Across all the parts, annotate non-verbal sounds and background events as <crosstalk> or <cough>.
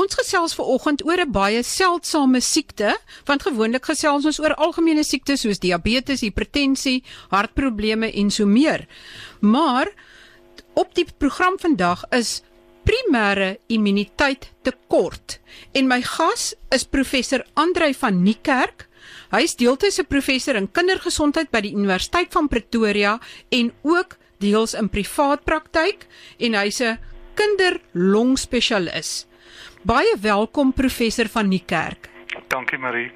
Ons gesels ver oggend oor 'n baie seldsame siekte, want gewoonlik gesels ons oor algemene siektes soos diabetes, hipertensie, hartprobleme en so meer. Maar op die program vandag is primêre immuniteit tekort en my gas is professor Andrei van Niekerk. Hy is deeltydse professor in kindergesondheid by die Universiteit van Pretoria en ook deels in privaat praktyk en hy's 'n kinderlongspesialis. Baie welkom professor van Niekerk. Dankie Marie.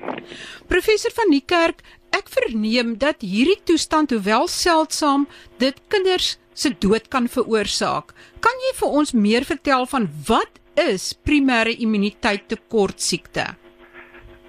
Professor van Niekerk, ek verneem dat hierdie toestand hoewel seldsaam dit kinders se dood kan veroorsaak. Kan jy vir ons meer vertel van wat is primêre immuniteit tekort siekte?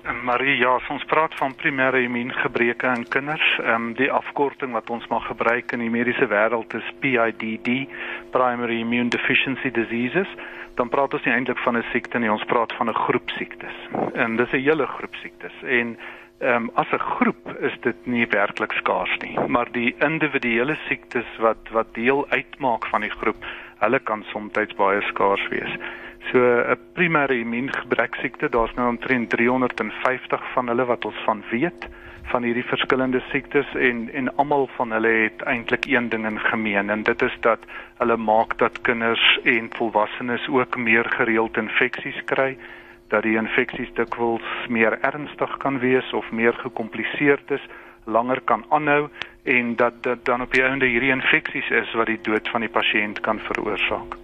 Marie, ja, ons praat van primêre immuungebreke in kinders. Ehm um, die afkorting wat ons mag gebruik in die mediese wêreld is PIDD, primary immune deficiency diseases. Dan praat ons nie eintlik van 'n siekte nie, ons praat van 'n groep siektes. En dis 'n hele groep siektes. En ehm um, as 'n groep is dit nie werklik skaars nie, maar die individuele siektes wat wat deel uitmaak van die groep, hulle kan soms baie skaars wees. So 'n primêre immuungebrek siekte, daar's nou omtrent 350 van hulle wat ons van weet van hierdie verskillende siektes en en almal van hulle het eintlik een ding in gemeen en dit is dat hulle maak dat kinders en volwassenes ook meer gereeld infeksies kry dat die infeksies dikwels meer ernstig kan wees of meer gekompliseerd is, langer kan aanhou en dat dit dan op die einde hierdie infeksies is wat die dood van die pasiënt kan veroorsaak.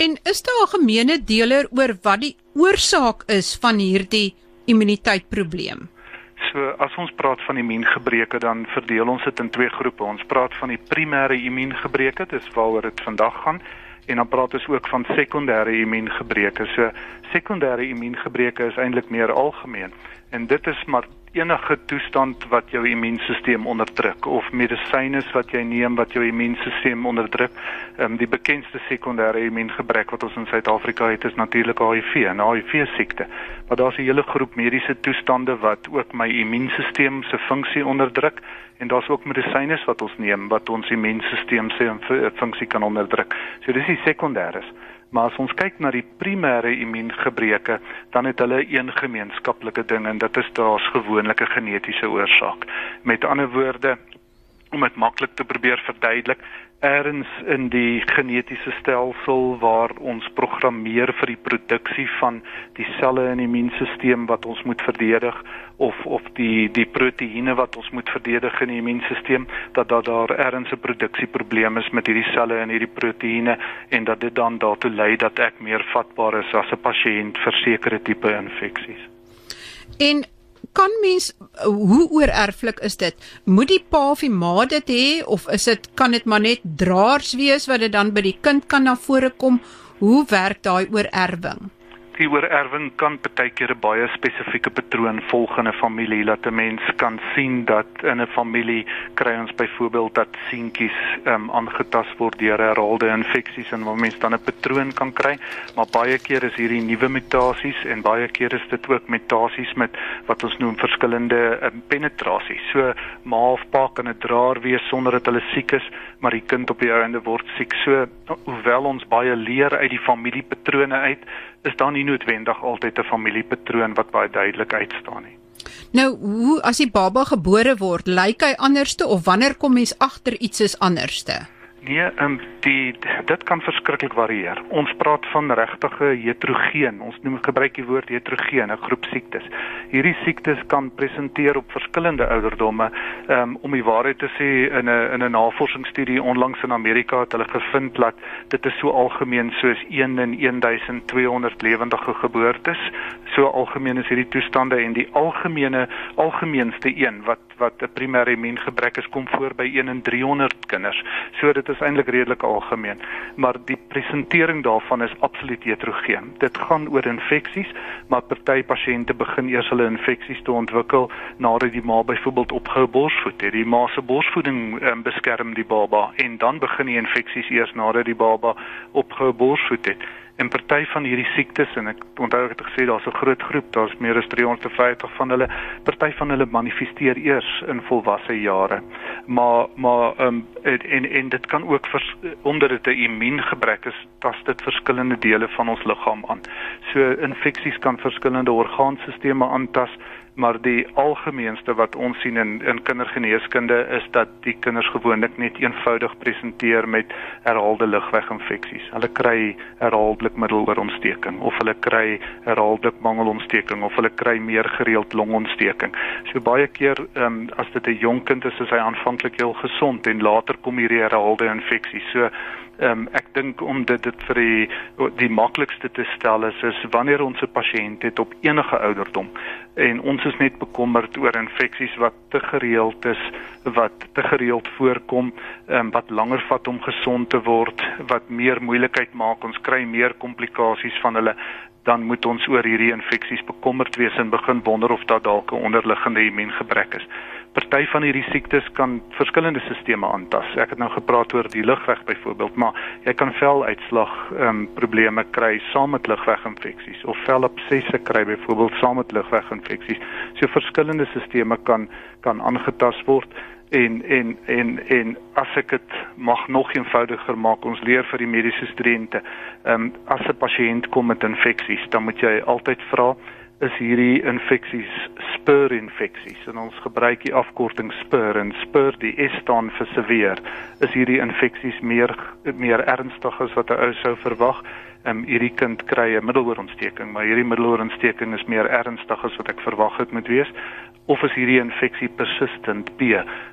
En is daar 'n gemeene deler oor wat die oorsaak is van hierdie immuniteitprobleem? So as ons praat van immuungebreke dan verdeel ons dit in twee groepe. Ons praat van die primêre immuungebreke, dis waaroor dit vandag gaan, en dan praat ons ook van sekondêre immuungebreke. So sekondêre immuungebreke is eintlik meer algemeen en dit is maar enige toestand wat jou immuunstelsel onderdruk of medisyne wat jy neem wat jou immuunstelsel onderdruk. Ehm um, die bekendste sekondêre immuungebrek wat ons in Suid-Afrika het is natuurlik HIV, 'n HIV siekte. Maar daar's 'n hele groep mediese toestande wat ook my immuunstelsel se funksie onderdruk en daar's ook medisyne wat ons neem wat ons immuunstelsel se funksie kan onderdruk. So dis die sekondêres. Maar as ons kyk na die primêre immuungebreke, dan het hulle een gemeenskaplike ding en dit is daar's gewoonlik 'n genetiese oorsaak. Met ander woorde, om dit maklik te probeer verduidelik, ergens in die genetiese stelsel waar ons programmeer vir die produksie van die selle in die immuunstelsel wat ons moet verdedig of of die die proteïene wat ons moet verdedig in die immuunstelsel dat daar daar ergens 'n produksieprobleem is met hierdie selle en hierdie proteïene en dat dit dan daartoe lei dat ek meer vatbaar is as 'n pasiënt vir sekere tipe infeksies. En kan mens hoe oorerflik is dit? Moet die pa of die ma dit hê of is dit kan dit maar net draers wees wat dit dan by die kind kan na vore kom? Hoe werk daai oorerwing? Die oorerwing kan baie keer 'n baie spesifieke patroon volg in 'n familie. Dat 'n mens kan sien dat in 'n familie kry ons byvoorbeeld dat seentjies ehm um, aangetast word deur herhaalde infeksies en waar mens dan 'n patroon kan kry. Maar baie keer is hierdie nuwe mutasies en baie keer is dit ook mutasies met wat ons noem verskillende um, penetrasies so ma of pa kan 'n draer wees sonder dat hulle siek is maar die kind op die einde word siek. So hoewel ons baie leer uit die familiepatrone uit is daar nie noodwendig altyd 'n familiepatroon wat baie duidelik uitstaan nie. Nou, hoe as die baba gebore word, lyk hy anderste of wanneer kom mens agter iets is anderste? Nee, ehm um, die dit kan verskriklik varieer. Ons praat van regtige heterogeen. Ons noem gebruik die woord heterogeen, 'n groep siektes. Hierdie siektes kan presenteer op verskillende ouderdomme. Ehm um, om die waarheid te sê in 'n in 'n navorsingsstudie onlangs in Amerika het hulle gevind dat dit is so algemeen soos 1 in 1200 lewendige geboortes. So algemeen is hierdie toestande en die algemene algemeenste een wat wat 'n primêre immuungebrek is kom voor by 1 in 300 kinders. So dit is eintlik redelik algemeen, maar die presentering daarvan is absoluut heterogeen. Dit gaan oor infeksies, maar party pasiënte begin eers hulle infeksies te ontwikkel nadat die ma byvoorbeeld ophou borsvoed het. Die ma se borsvoeding um, beskerm die baba en dan begin die infeksies eers nadat die baba ophou borsvoed het En party van hierdie siektes en ek onthou ek het gesê daar's 'n groot groep, daar's meer as 350 van hulle. Party van hulle manifesteer eers in volwasse jare. Maar maar um, en en dit kan ook vers, omdat dit 'n immuungebrek is, tas dit verskillende dele van ons liggaam aan. So infeksies kan verskillende orgaanstelsels aantas maar die algemeenste wat ons sien in in kindergeneeskunde is dat die kinders gewoonlik net eenvoudig presenteer met herhaalde lugweginfeksies. Hulle kry herhaaldelik middeloorontsteking of hulle kry herhaaldelik mangelontsteking of hulle kry meer gereeld longontsteking. So baie keer um, as dit 'n jong kind is, is hy aanvanklik heel gesond en later kom hierdie herhaalde infeksies. So Ehm um, ek dink om dit dit vir die die maklikste te stel is is wanneer ons 'n pasiënt het op enige ouderdom en ons is net bekommerd oor infeksies wat te gereeld is, wat te gereeld voorkom, ehm wat langer vat om gesond te word, wat meer moeilikheid maak, ons kry meer komplikasies van hulle. Dan moet ons oor hierdie infeksies bekommerd wees en begin wonder of daar dalk 'n onderliggende immuungebrek is party van hierdie siektes kan verskillende sisteme aantas. Ek het nou gepraat oor die lugweg byvoorbeeld, maar jy kan veluitslag ehm um, probleme kry saam met lugweginfeksies of velabsesse kry byvoorbeeld saam met lugweginfeksies. So verskillende sisteme kan kan aangetast word en en en en as ek dit mag nog eenvoudiger maak ons leer vir die mediese studente ehm um, as 'n pasiënt kom met infeksies dan moet jy altyd vra is hierdie infeksies spur-infeksies. En ons gebruik die afkorting spur en spur die S staan vir severe is hierdie infeksies meer meer ernstig as wat 'n ou sou verwag. Um, hierdie kind kry 'n middeloorontsteking, maar hierdie middeloorontsteking is meer ernstig as wat ek verwag het moet wees of is hierdie infeksie persistent B?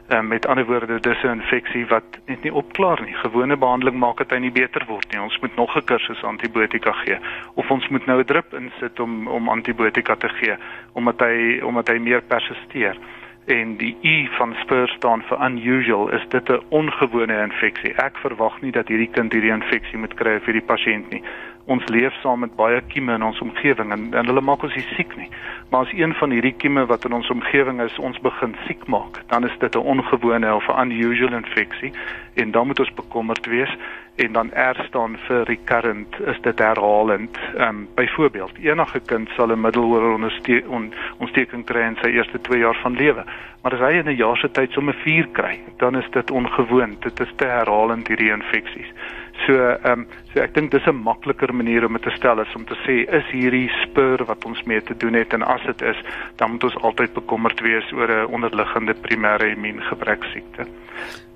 Um, met ander woorde, dis 'n infeksie wat net nie opklaar nie. Gewone behandeling maak dit hy nie beter word nie. Ons moet nog 'n kursus antibiotika gee of ons moet nou 'n drup insit om om antibiotika te gee omdat hy omdat hy meer persisteer en die U van spur staan vir unusual is dit 'n ongewone infeksie. Ek verwag nie dat hierdie kind hierdie infeksie moet kry vir die pasiënt nie. Ons leef saam met baie kieme in ons omgewing en, en hulle maak ons nie siek nie. Maar as een van hierdie kieme wat in ons omgewing is ons begin siek maak, dan is dit 'n ongewone of 'n unusual infeksie en dan moet ons bekommerd wees en dan R staan vir recurrent is dit herhalend. Ehm um, byvoorbeeld enige kind sal 'n middeloor ontsteking kry in sy eerste 2 jaar van lewe. Maar as hy in 'n jaar se tyd sommer 4 kry, dan is dit ongewoon. Dit is te herhalend hierdie infeksies. So ehm um, so ek dink dis 'n makliker manier om dit te stel is om te sê is hierdie spur wat ons mee te doen het en as dit is, dan moet ons altyd bekommerd wees oor 'n onderliggende primêre immuungebrek siekte.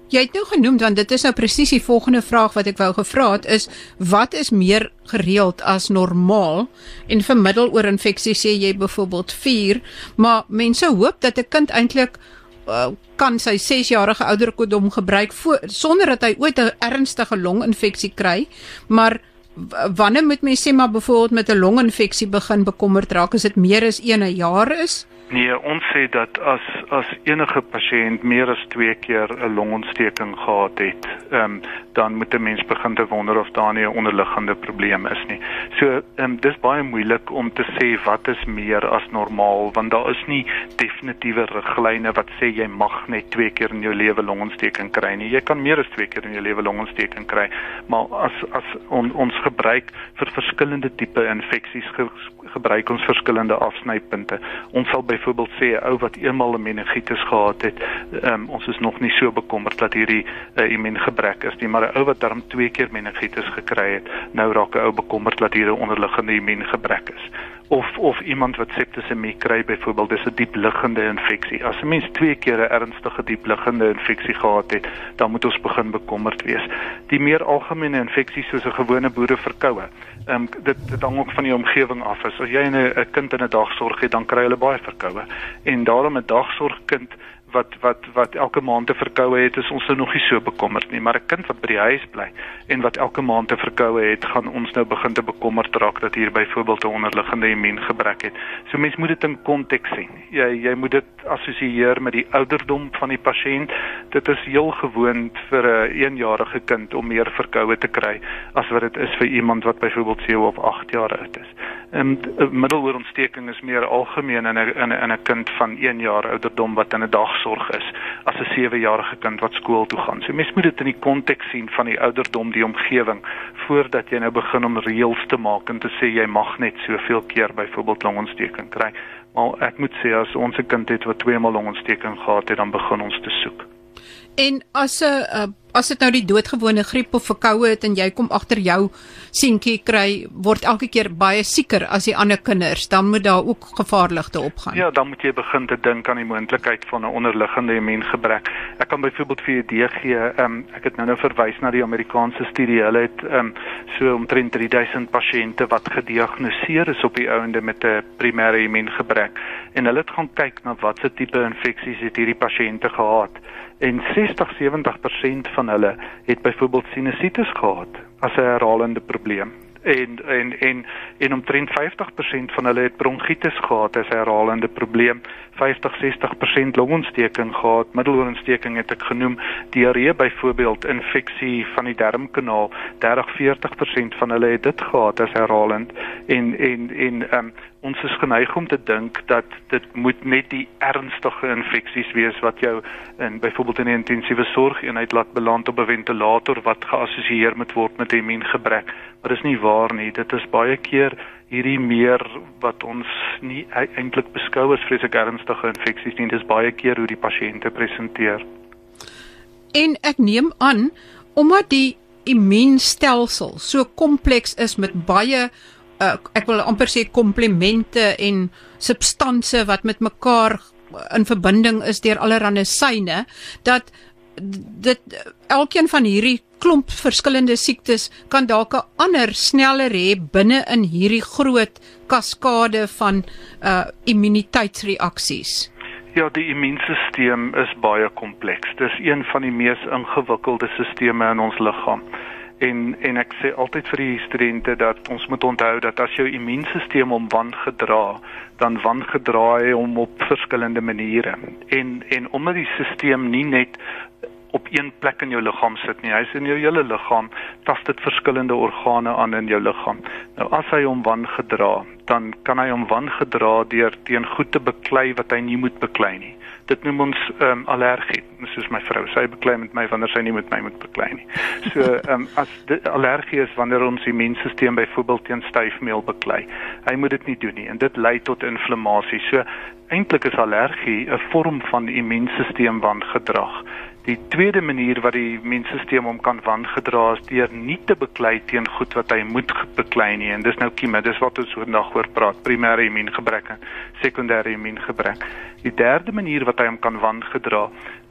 Jy het nou genoem dan dit is nou presies die volgende vraag wat ek wou gevra het is wat is meer gereeld as normaal en vermiddel oor infeksie sê jy byvoorbeeld 4 maar mense hoop dat 'n kind eintlik uh, kan sy 6-jarige ouderdom gebruik voor, sonder dat hy ooit 'n ernstige longinfeksie kry maar wanneer moet mense sê maar byvoorbeeld met 'n longinfeksie begin bekommerd raak as dit meer as 1 jaar is Nee, ons sê dat as as enige pasiënt meer as 2 keer 'n longontsteking gehad het, ehm um, dan moet 'n mens begin te wonder of daar nie 'n onderliggende probleem is nie. So, ehm um, dis baie moeilik om te sê wat is meer as normaal want daar is nie definitiewe riglyne wat sê jy mag net 2 keer in jou lewe longontsteking kry nie. Jy kan meer as 2 keer in jou lewe longontsteking kry, maar as as on, ons gebruik vir verskillende tipe infeksies ge, gebruik ons verskillende afsnypunte. Ons sal byvoorbeeld sê 'n ou wat eenmal 'n meningitis gehad het, um, ons is nog nie so bekommerd dat hierdie uh, immuungebrek is nie, maar 'n ou wat darm twee keer meningitis gekry het, nou raak 'n ou bekommerd dat hier 'n onderliggende immuungebrek is of of iemand wat septisemie kry byvoorbeeld dis 'n diepliggende infeksie. As 'n mens twee keer 'n ernstige diepliggende infeksie gehad het, dan moet ons begin bekommerd wees. Die meer algemene infeksies soos 'n gewone boereverkoue, ehm um, dit dit hang ook van die omgewing af. As jy 'n 'n kind in 'n dagsorg het, dan kry hulle baie verkoue. En daarom 'n dagsorgkind wat wat wat elke maand te verkoue het is ons nou nog nie so bekommerd nie. Maar 'n kind wat by die huis bly en wat elke maand te verkoue het gaan ons nou begin te bekommerd raak dat hier byvoorbeeld 'n onderliggende immuungebrek het. So mens moet dit in konteks sien. Jy jy moet dit assosieer met die ouderdom van die pasiënt. Dit is heel gewoon vir 'n 1-jarige kind om meer verkoue te kry as wat dit is vir iemand wat byvoorbeeld 7 of 8 jaar oud is. En middeloorontsteking is meer algemeen in 'n in 'n kind van 1 jaar ouderdom wat in 'n dag dagsorg is as 'n 7-jarige kind wat skool toe gaan. So mens moet dit in die konteks sien van die ouderdom, die omgewing voordat jy nou begin om reëls te maak en te sê jy mag net soveel keer byvoorbeeld longontsteking kry. Maar ek moet sê as ons 'n kind het wat twee maal longontsteking gehad het, dan begin ons te soek. En as 'n uh, as dit nou die doodgewone griep of verkoue het en jy kom agter jou seentjie kry word elke keer baie sieker as die ander kinders, dan moet daar ook gevaarligte opgaan. Ja, dan moet jy begin te dink aan die moontlikheid van 'n onderliggende immuungebrek. Ek kan byvoorbeeld vir julle gee, um, ek het nou nou verwys na die Amerikaanse studie. Hulle het um, so omtrent 3000 pasiënte wat gediagnoseer is op die ouende met 'n primêre immuungebrek en hulle het gaan kyk na watse tipe infeksies het hierdie pasiënte gehad en 60-70% van hulle het byvoorbeeld sinusitis gehad as 'n herhalende probleem en en en en omtrent 50% van hulle het bronkietis gehad 'n herhalende probleem. 50-60% longontsteking gehad. Middeloorontsteking het ek genoem. Diarree byvoorbeeld infeksie van die darmkanaal. 30-40% van hulle het dit gehad as herhalend. En en en um, ons is geneig om te dink dat dit moet net die ernstige infeksies wees wat jou in byvoorbeeld in intensiewe sorgeenheid laat beland op 'n ventilator wat geassosieer moet word met immuungebrek. Maar dis nie waar nie. Dit is baie keer hierdie meer wat ons nie e-, eintlik beskou as vreeslik ernstige infeksies nie. Dis baie keer hoe die pasiënte presenteer. En ek neem aan omdat die immuunstelsel so kompleks is met baie uh, ek wil amper sê komplemente en substansies wat met mekaar in verbinding is deur allerlei syne dat dit elkeen van hierdie klomp verskillende siektes kan dalk 'n ander sneller hê binne in hierdie groot kaskade van uh immuniteitsreaksies. Ja, die immuunstelsel is baie kompleks. Dis een van die mees ingewikkelde stelsels in ons liggaam en en ek sê altyd vir die studente dat ons moet onthou dat as jou immuunstelsel hom wangedra, dan wangedra hy hom op verskillende maniere. En en omdat die stelsel nie net op een plek in jou liggaam sit nie, hy's in jou hele liggaam, tas dit verskillende organe aan in jou liggaam. Nou as hy hom wangedra, dan kan hy hom wangedra deur teen goed te beklei wat hy nie moet beklei nie dit noem ons ehm um, allergie. Soos my vrou, sy beklei met my wanneer sy nie met my moet beklei nie. So <laughs> ehm um, as allergie is wanneer ons immuunstelsel byvoorbeeld teen styfmeel beklei. Hy moet dit nie doen nie en dit lei tot inflammasie. So eintlik is allergie 'n vorm van immuunstelsel wangedrag. Die tweede manier wat die immuunstelsel hom kan wangedra is deur nie te beklei teen goed wat hy moet beklei nie en dis nou kieme, dis wat ons vandag oor praat, primêre immuungebrek en sekondêre immuungebrek. Die derde manier wat hy hom kan wangedra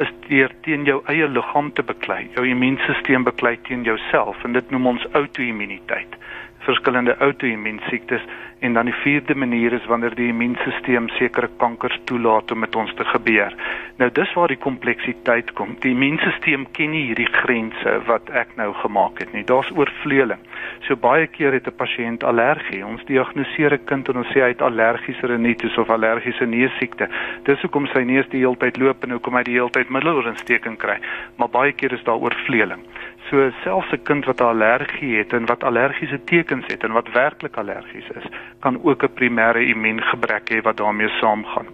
is deur teen jou eie liggaam te beklei. Jou immuunstelsel beklei teen jouself en dit noem ons outo-immuniteit verskillende outoimmuunsiektes en dan die vierde manier is wanneer die immuunstelsel sekere kankers toelaat om met ons te gebeur. Nou dis waar die kompleksiteit kom. Die immuunstelsel ken nie hierdie grense wat ek nou gemaak het nie. Daar's oorvleueling. So baie keer het 'n pasiënt allergie. Ons diagnoseer 'n kind en ons sê hy het allergiese rinitis of allergiese neusiekte. Dis hoekom sy neus die hele tyd loop en hoekom hy die hele tyd middeloorontsteking kry. Maar baie keer is daar oorvleueling. So selfs 'n kind wat 'n allergie het en wat allergiese tekens het en wat werklik allergies is, kan ook 'n primêre immuungebrek hê wat daarmee saamgaan.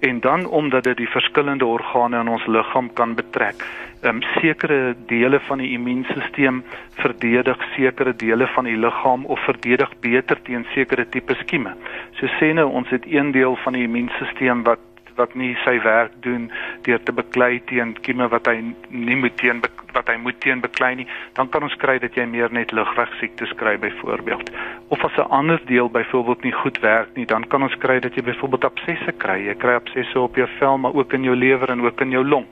En dan omdat dit die verskillende organe in ons liggaam kan betrek, um, sekere dele van die immuunstelsel verdedig sekere dele van die liggaam of verdedig beter teen sekere tipe skieme. So sê nou ons het een deel van die immuunstelsel wat wat nie sy werk doen deur te beklei teen kieme wat hy nie moet teen wat hy moet teen beklei nie, dan kan ons kry dat jy meer net lugweg siektes kry byvoorbeeld. Of as 'n ander deel byvoorbeeld nie goed werk nie, dan kan ons kry dat jy byvoorbeeld absesse kry. Jy kry absesse op jou vel, maar ook in jou lewer en ook in jou long.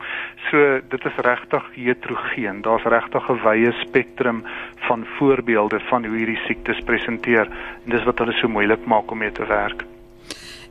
So dit is regtig heterogeen. Daar's regtig 'n wye spektrum van voorbeelde van hoe hierdie siektes presenteer en dis wat hulle so moeilik maak om mee te werk.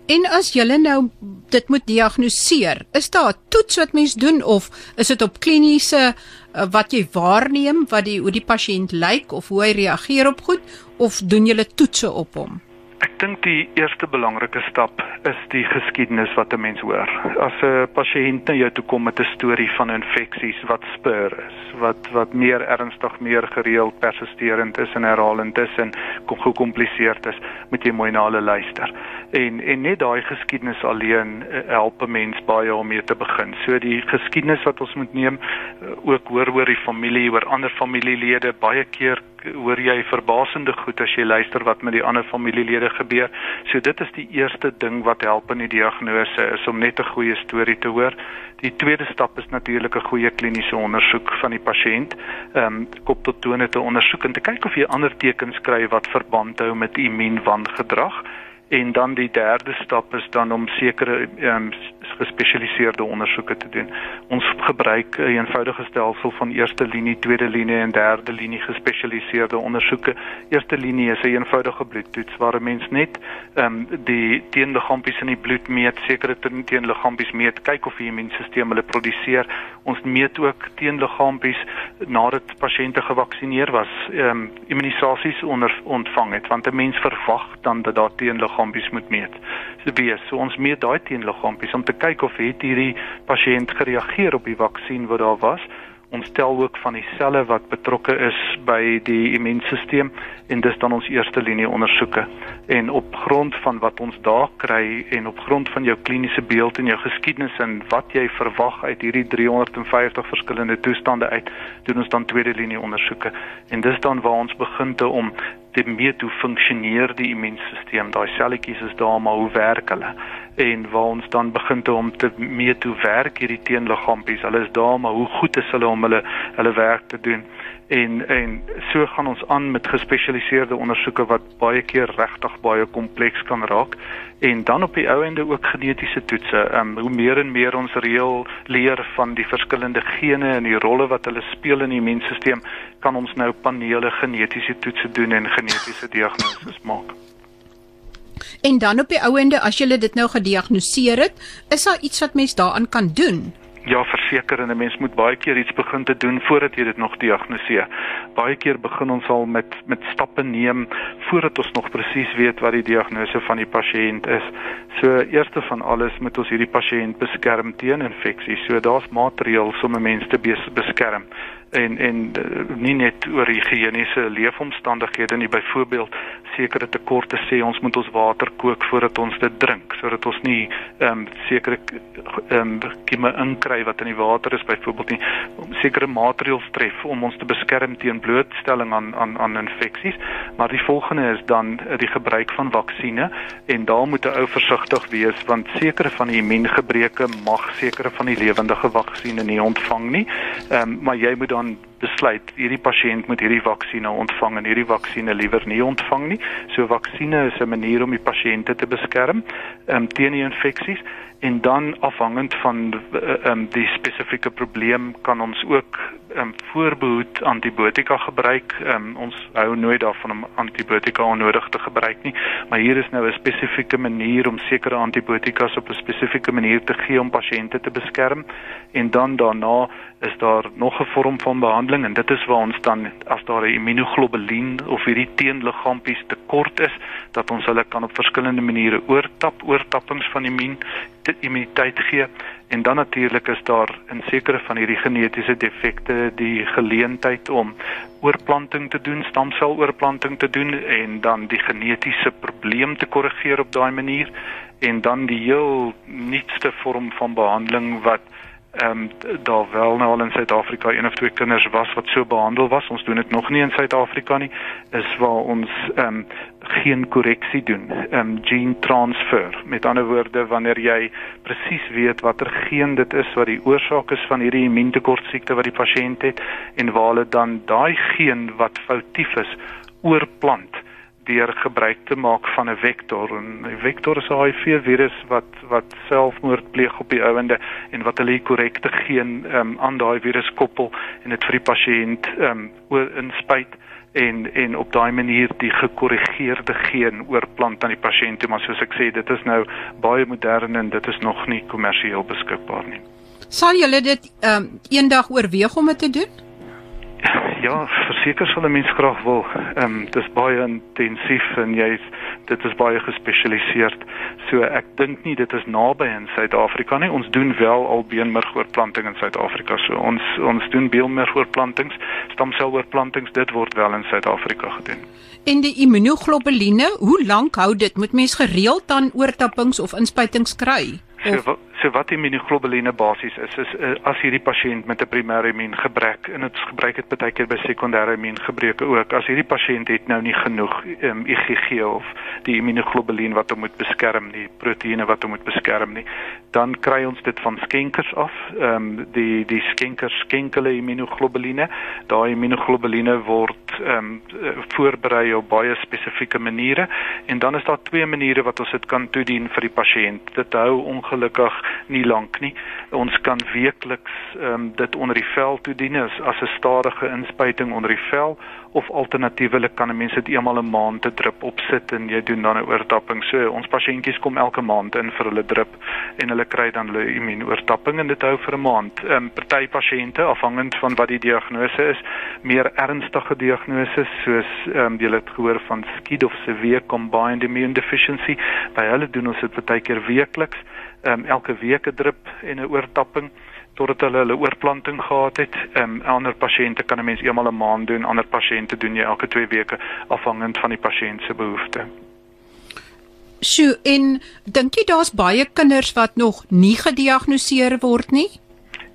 En as jy nou dit moet diagnoseer, is daar 'n toets wat mens doen of is dit op kliniese uh, wat jy waarneem wat die hoe die pasiënt lyk of hoe hy reageer op goed of doen jy toetse op hom? Ek dink die eerste belangrike stap is die geskiedenis wat 'n mens hoor. As 'n pasiënt na jou toe kom met 'n storie van infeksies wat spur is, wat wat meer ernstig, meer gereeld persisterend is en herhalend is en kom gekompliseerd is, moet jy mooi na hulle luister. En en net daai geskiedenis alleen uh, help 'n mens baie om mee te begin. So die geskiedenis wat ons moet neem, uh, ook hoor oor die familie, oor ander familielede, baie keer hoor jy verbasende goed as jy luister wat met die ander familielede gebeur. So dit is die eerste ding wat help in die diagnose is om net 'n goeie storie te hoor. Die tweede stap is natuurlik 'n goeie kliniese ondersoek van die pasiënt. Ehm um, kop tot tone te ondersoek en te kyk of jy ander tekens kry wat verband hou met immuunwangedrag. En dan die derde stap is dan om sekere um, gespesialiseerde ondersoeke te doen. Ons gebruik 'n eenvoudige stelsel van eerste linie, tweede linie en derde linie gespesialiseerde ondersoeke. Eerste linie is 'n eenvoudige bloedtoets waar 'n mens net ehm um, die teenliggaampies in die bloed meet, sekere teenliggaampies meet, kyk of die immuunstelsel hulle produseer. Ons meet ook teenliggaampies nadat pasiënte gevaksinneer was, ehm um, immunisasies onder ontvang het, want 'n mens verwag dan dat daar teenliggaampies moet meet. So wees, so ons meet daai teenliggaampies om te kyk of het hierdie pasiënt gereageer op die vaksin wat daar was. Ons tel ook van die selle wat betrokke is by die immuunstelsel en dis dan ons eerste linie ondersoeke. En op grond van wat ons daar kry en op grond van jou kliniese beeld en jou geskiedenis en wat jy verwag uit hierdie 350 verskillende toestande uit, doen ons dan tweede linie ondersoeke. En dis dan waar ons begin te om te meet hoe funksioneer die immuunstelsel. Daai selletjies is daar maar hoe werk hulle? En waar ons dan begin te om te meet hoe werk hierdie teenliggaampies? Hulle is daar maar hoe goed is hulle om hulle hulle werk te doen? En en so gaan ons aan met gespesialiseerde ondersoeke wat baie keer regtig baie kompleks kan raak en dan op die ou ende ook genetiese toetse. Ehm um, hoe meer en meer ons reël leer van die verskillende gene en die rolle wat hulle speel in die immuunstelsel, kan ons nou panele genetiese toetse doen en genetiese diagnoses maak. En dan op die ou ende as jy dit nou gediagnoseer het, is daar iets wat mens daaraan kan doen? Ja, verseker en 'n mens moet baie keer iets begin te doen voordat jy dit nog diagnoseer. Baie keer begin ons al met met stappe neem voordat ons nog presies weet wat die diagnose van die pasiënt is. So eerste van alles moet ons hierdie pasiënt beskerm teen infeksies. So daar's maatreëls om 'n mens te beskerm en en uh, nie net oor higiëniese leefomstandighede nie byvoorbeeld sekere tekorte sê ons moet ons water kook voordat ons dit drink sodat ons nie ehm um, sekere ehm um, kieme inkry wat in die water is byvoorbeeld nie. Sekere maatreëls tref om ons te beskerm teen blootstelling aan aan aan infeksies maar die volgende is dan uh, die gebruik van vaksines en daar moet 'n ou versigtig wees want sekere van die immuungebreke mag sekere van die lewendige vaksines nie ontvang nie. Ehm um, maar jy moet dan besluit hierdie pasiënt moet hierdie vaksinne ontvang en hierdie vaksinne liewer nie ontvang nie. So vaksinne is 'n manier om die pasiënte te beskerm um, teen die infeksies en dan afhangend van um, die spesifieke probleem kan ons ook um, voorbehoed antibiotika gebruik. Um, ons hou nooit daarvan om antibiotika onnodig te gebruik nie, maar hier is nou 'n spesifieke manier om sekere antibiotika op 'n spesifieke manier te gee om pasiënte te beskerm en dan daarna is daar nog 'n vorm van behandeling en dit is waar ons dan as daar 'n immunoglobulien of hierdie teenliggaampies tekort is, dat ons hulle kan op verskillende maniere oortap, oortappings van immuun immuniteit gee. En dan natuurlik is daar in sekere van hierdie genetiese defekte die geleentheid om oorplanting te doen, stamseloorplanting te doen en dan die genetiese probleem te korrigeer op daai manier. En dan die heel nuutste vorm van behandeling wat ehm um, daar wel nou al in Suid-Afrika een of twee kinders was wat so behandel was. Ons doen dit nog nie in Suid-Afrika nie. Is waar ons ehm um, geen korreksie doen. Ehm um, gene transfer. Met ander woorde, wanneer jy presies weet watter geen dit is wat die oorsaak is van hierdie immuuntekortsiekte wat die pasiënt het en waar hulle dan daai geen wat foutief is oorplant deur gebruik te maak van 'n vektor en 'n vektor is 'n HIV virus wat wat selfmoord pleeg op die ouende en wat hulle korrekte geen um, aan daai virus koppel en dit vir die pasiënt um, oor inspuit en en op daai manier die gekorrigeerde geen oorplant aan die pasiënt maar soos ek sê dit is nou baie modern en dit is nog nie kommersieel beskikbaar nie. Sal julle dit um, eendag oorweeg om dit te doen? Ja, verseker sal 'n mens graag wil. Ehm um, dis baie intensief en jy's dit is baie gespesialiseerd. So ek dink nie dit is naby in Suid-Afrika nie. Ons doen wel al beenmergoorplanting in Suid-Afrika. So ons ons doen beenmergoorplantings, stamseloorplantings, dit word wel in Suid-Afrika gedoen. En die immunoglobuline, hoe lank hou dit? Moet mens gereeld dan oortappings of inspuitings kry? So, so wat immunoglobuline basies is is uh, as hierdie pasiënt met 'n primêre immuungebrek en dit gebruik dit baie keer by sekondêre immuungebreke ook as hierdie pasiënt het nou nie genoeg um, ehm, IgG of die immunoglobuline wat hom moet beskerm nie proteïene wat hom moet beskerm nie dan kry ons dit van skenkers af ehm um, die die skenkers skenkele immunoglobuline daai immunoglobuline word ehm um, voorberei op baie spesifieke maniere en dan is daar twee maniere wat ons dit kan toedien vir die pasiënt. Dit hou ongelukkig nie lank nie. Ons kan weekliks ehm um, dit onder die vel toedien as as 'n stadige inspuiting onder die vel of alternatiefelik kan 'n mens dit eenmal 'n maand te drup opsit en jy doen dan 'n oortapping. So ons pasiëntjies kom elke maand in vir hulle drup en hulle kry dan hulle immuunoortapping en dit hou vir 'n maand. Ehm um, party pasiënte afhangend van wat die diagnose is, meer ernstige diagnoses soos ehm um, jy het gehoor van SCID of severe combined immune deficiency, by hulle doen ons dit baie keer weekliks um, elke week 'n drip en 'n oortapping totdat hulle hulle oorplanting gehad het. Ehm um, ander pasiënte kan 'n mens eenmal 'n maand doen, ander pasiënte doen jy elke 2 weke afhangend van die pasiënt se behoeftes. Sjoe, en dink jy daar's baie kinders wat nog nie gediagnoseer word nie?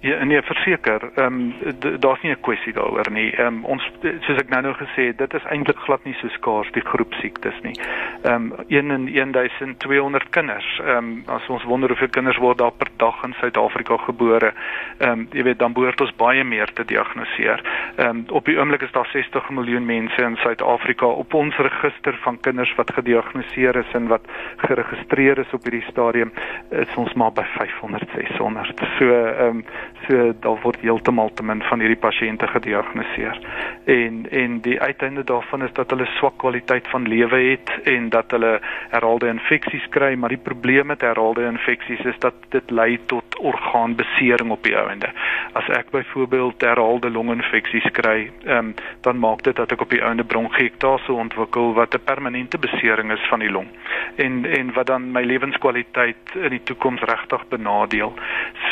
Ja, nee, verseker. Ehm um, daar's nie 'n kwessie daaroor nie. Ehm um, ons soos ek nou nou gesê het, dit is eintlik glad nie so skaars die groep siektes nie. Ehm um, 1 in 1200 kinders. Ehm um, as ons wonder hoeveel kinders word daar per dag in Suid-Afrika gebore. Ehm um, jy weet dan behoort ons baie meer te diagnoseer. Ehm um, op die oomblik is daar 60 miljoen mense in Suid-Afrika op ons register van kinders wat gediagnoseer is en wat geregistreer is op hierdie stadium is ons maar by 500 600. So ehm um, So daar word heeltemal te min van hierdie pasiënte gediagnoseer. En en die uiteinde daarvan is dat hulle swak kwaliteit van lewe het en dat hulle herhaalde infeksies kry, maar die probleem met herhaalde infeksies is dat dit lei tot orgaanbesering op die ouende. As ek byvoorbeeld herhaalde longinfeksies kry, ehm um, dan maak dit dat ek op die ouende bronkiektase ontwikkel wat 'n permanente besering is van die long. En en wat dan my lewenskwaliteit in die toekoms regtig benadeel.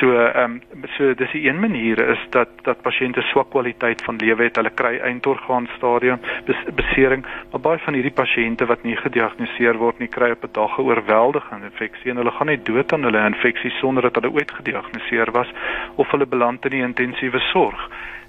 So ehm um, so dis die een manier is dat dat pasiënte swak kwaliteit van lewe het. Hulle kry eindorgaan stadium bes, besering, maar baie van hierdie pasiënte wat nie gediagnoseer word nie, kry op 'n dag 'n oorweldigende infeksie en hulle gaan net dood aan hulle infeksie sonder dat hulle ooit gediagnoseer was of hulle beland in die intensiewe sorg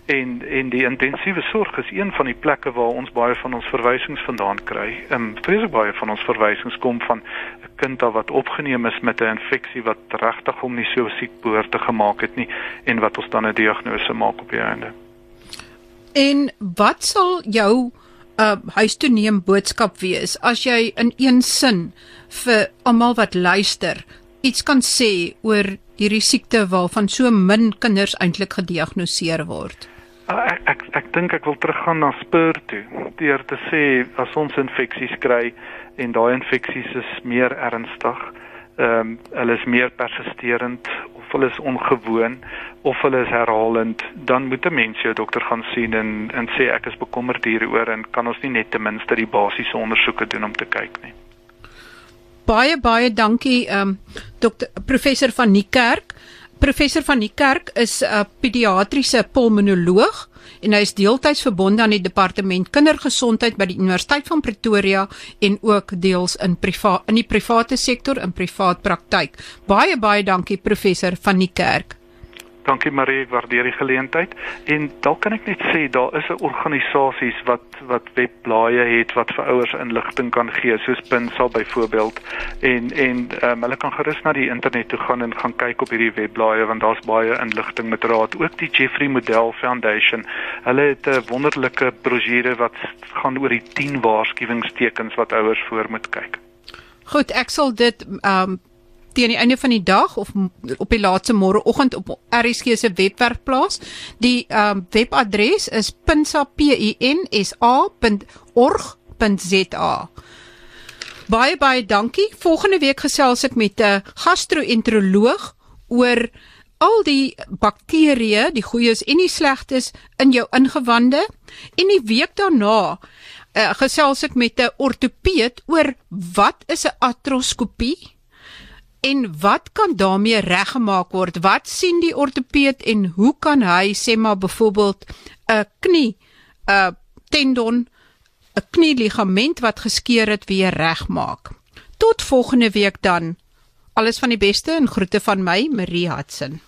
en en die intensiewe sorg is een van die plekke waar ons baie van ons verwysings vandaan kry. Ehm vreeslik baie van ons verwysings kom van 'n kind wat opgeneem is met 'n infeksie wat regtig hom nie so siek behoort te gemaak het nie en wat ons dan 'n diagnose maak op die einde. En wat sal jou uh, huis toe neem boodskap wees as jy in een sin vir almal wat luister iets kan sê oor hierdie siekte waarvan so min kinders eintlik gediagnoseer word? Ah, ek ek ek dink ek wil teruggaan na spur toe deur te sê as ons infeksies kry en daai infeksies is meer ernstig, ehm um, hulle is meer persisterend of hulle is ongewoon of hulle is herhalend, dan moet 'n mens jou dokter gaan sien en en sê ek is bekommerd hieroor en kan ons nie net ten minste die basiese ondersoeke doen om te kyk nie. Baie baie dankie ehm um, dokter professor van Niekerk. Professor van die Kerk is 'n pediatriese pulmonoloog en hy is deeltyds verbonde aan die departement kindergesondheid by die Universiteit van Pretoria en ook deels in privaat in die private sektor in privaat praktyk. Baie baie dankie professor van die Kerk. Dankie Marie, ek waardeer die geleentheid. En dalk kan ek net sê daar is 'n organisasies wat wat webblaaie het wat vir ouers inligting kan gee, soos Pinsa byvoorbeeld. En en um, hulle kan gerus na die internet toe gaan en gaan kyk op hierdie webblaaie want daar's baie inligting met raad. Ook die Jeffrey Model Foundation. Hulle het 'n wonderlike brosjure wat gaan oor die 10 waarskuwingstekens wat ouers voor moet kyk. Goed, ek sal dit um teen die einde van die dag of op die laaste môreoggend op RSG se webwerf plaas. Die ehm um, webadres is pinsa.org.za. Baie baie dankie. Volgende week gesels ek met 'n gastro-enteroloog oor al die bakterieë, die goeies en die slegtes in jou ingewande en die week daarna uh, gesels ek met 'n ortopeed oor wat is 'n artroskopie en wat kan daarmee reggemaak word? Wat sien die ortopeed en hoe kan hy sê maar byvoorbeeld 'n knie, 'n tendon, 'n knieligament wat geskeur het weer regmaak? Tot volgende week dan. Alles van die beste en groete van my, Marie Hudson.